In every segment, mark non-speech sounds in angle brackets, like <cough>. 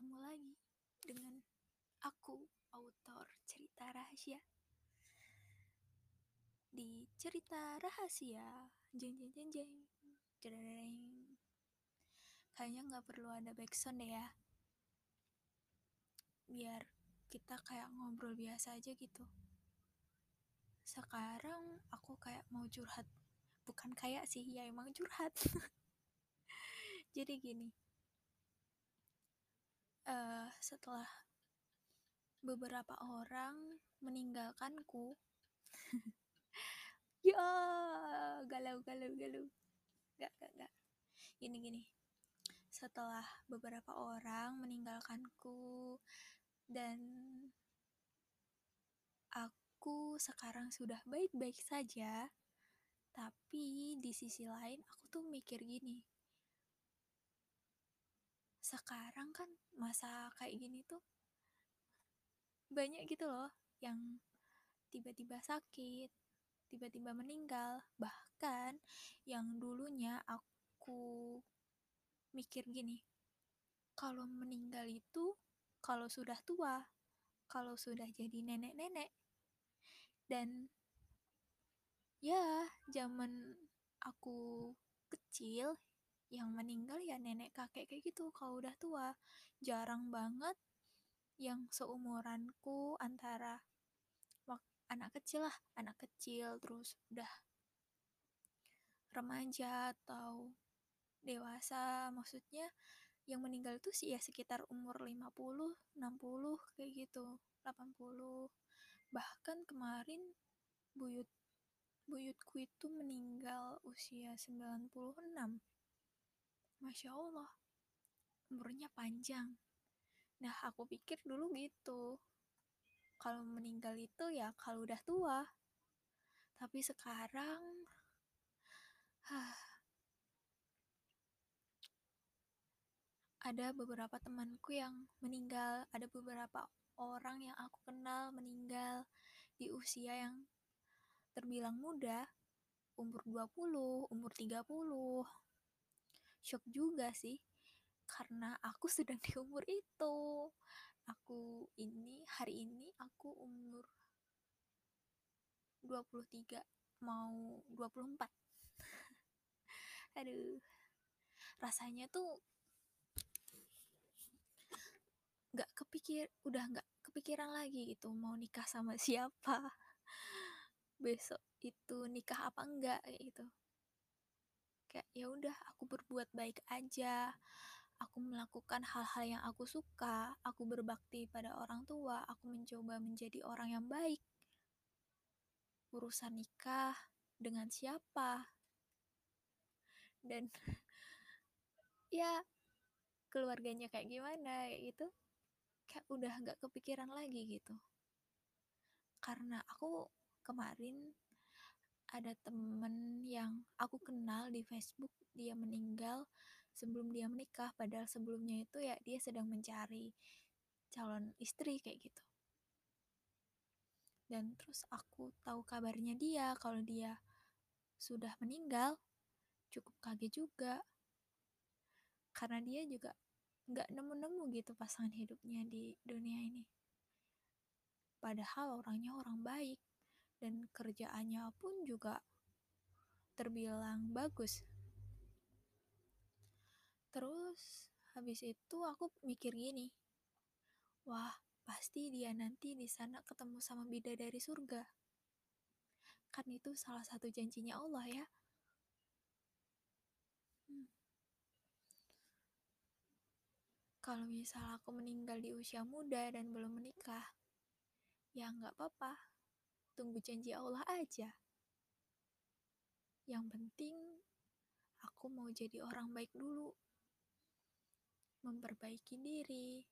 bertemu lagi dengan aku, autor cerita rahasia. Di cerita rahasia, jeng jeng jeng jeng, jeng. Kayaknya nggak perlu ada backsound deh ya. Biar kita kayak ngobrol biasa aja gitu. Sekarang aku kayak mau curhat. Bukan kayak sih, ya emang curhat. <laughs> Jadi gini, setelah beberapa orang meninggalkanku. <laughs> Ya galau galau galau. Gak gak gak gini gini. Setelah beberapa orang meninggalkanku dan aku sekarang sudah baik-baik saja tapi di sisi lain aku tuh mikir gini sekarang kan masa kayak gini tuh banyak gitu loh yang tiba-tiba sakit, tiba-tiba meninggal, bahkan yang dulunya aku mikir gini, kalau meninggal itu kalau sudah tua, kalau sudah jadi nenek-nenek. Dan ya, zaman aku kecil yang meninggal ya nenek kakek kayak gitu kalau udah tua. Jarang banget yang seumuranku antara anak kecil lah, anak kecil terus udah remaja atau dewasa maksudnya yang meninggal tuh sih ya sekitar umur 50, 60 kayak gitu, 80. Bahkan kemarin buyut buyutku itu meninggal usia 96. Masya Allah, umurnya panjang. Nah, aku pikir dulu gitu. Kalau meninggal itu ya kalau udah tua. Tapi sekarang ada beberapa temanku yang meninggal, ada beberapa orang yang aku kenal meninggal di usia yang terbilang muda, umur 20, umur 30. Shock juga sih, karena aku <laughs> sedang di umur itu. Aku ini hari ini aku umur 23 mau 24 <laughs> aduh rasanya tuh nggak kepikir udah nggak kepikiran lagi gitu mau nikah sama <laughs> siapa besok itu nikah apa enggak gitu kayak ya udah aku berbuat baik aja aku melakukan hal-hal yang aku suka, aku berbakti pada orang tua, aku mencoba menjadi orang yang baik. Urusan nikah dengan siapa? Dan <laughs> ya keluarganya kayak gimana kayak gitu. Kayak udah nggak kepikiran lagi gitu. Karena aku kemarin ada temen yang aku kenal di Facebook, dia meninggal sebelum dia menikah padahal sebelumnya itu ya dia sedang mencari calon istri kayak gitu. Dan terus aku tahu kabarnya dia kalau dia sudah meninggal cukup kaget juga. Karena dia juga nggak nemu-nemu gitu pasangan hidupnya di dunia ini. Padahal orangnya orang baik dan kerjaannya pun juga terbilang bagus Terus habis itu aku mikir gini, wah pasti dia nanti di sana ketemu sama bidadari surga. Kan itu salah satu janjinya Allah ya. Hmm. Kalau misal aku meninggal di usia muda dan belum menikah, ya nggak apa-apa. Tunggu janji Allah aja. Yang penting aku mau jadi orang baik dulu memperbaiki diri,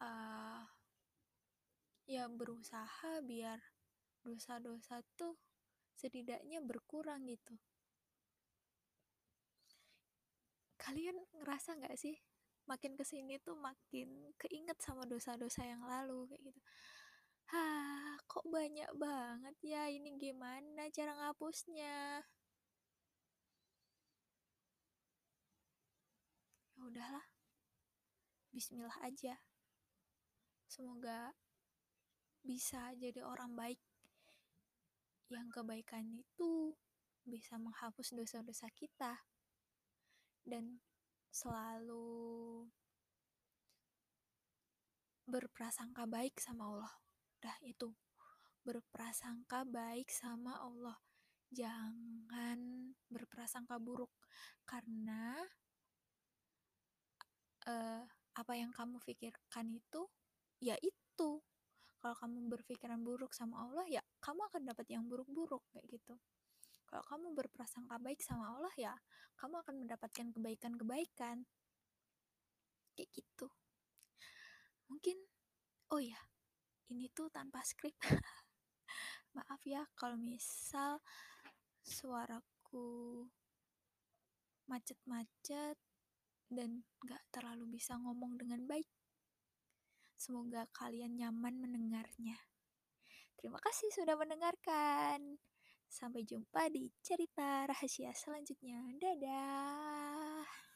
uh, ya berusaha biar dosa-dosa tuh setidaknya berkurang gitu. Kalian ngerasa nggak sih makin ke sini tuh makin keinget sama dosa-dosa yang lalu kayak gitu. Hah, kok banyak banget ya ini gimana cara ngapusnya? udahlah bismillah aja. Semoga bisa jadi orang baik yang kebaikan itu bisa menghapus dosa-dosa kita dan selalu berprasangka baik sama Allah. Dah itu, berprasangka baik sama Allah. Jangan berprasangka buruk karena uh, apa yang kamu pikirkan itu ya itu. Kalau kamu berpikiran buruk sama Allah ya kamu akan dapat yang buruk-buruk kayak gitu. Kalau kamu berprasangka baik sama Allah ya kamu akan mendapatkan kebaikan-kebaikan. Kayak gitu. Mungkin oh ya, ini tuh tanpa skrip. <laughs> Maaf ya kalau misal suaraku macet-macet dan gak terlalu bisa ngomong dengan baik. Semoga kalian nyaman mendengarnya. Terima kasih sudah mendengarkan. Sampai jumpa di cerita rahasia selanjutnya. Dadah.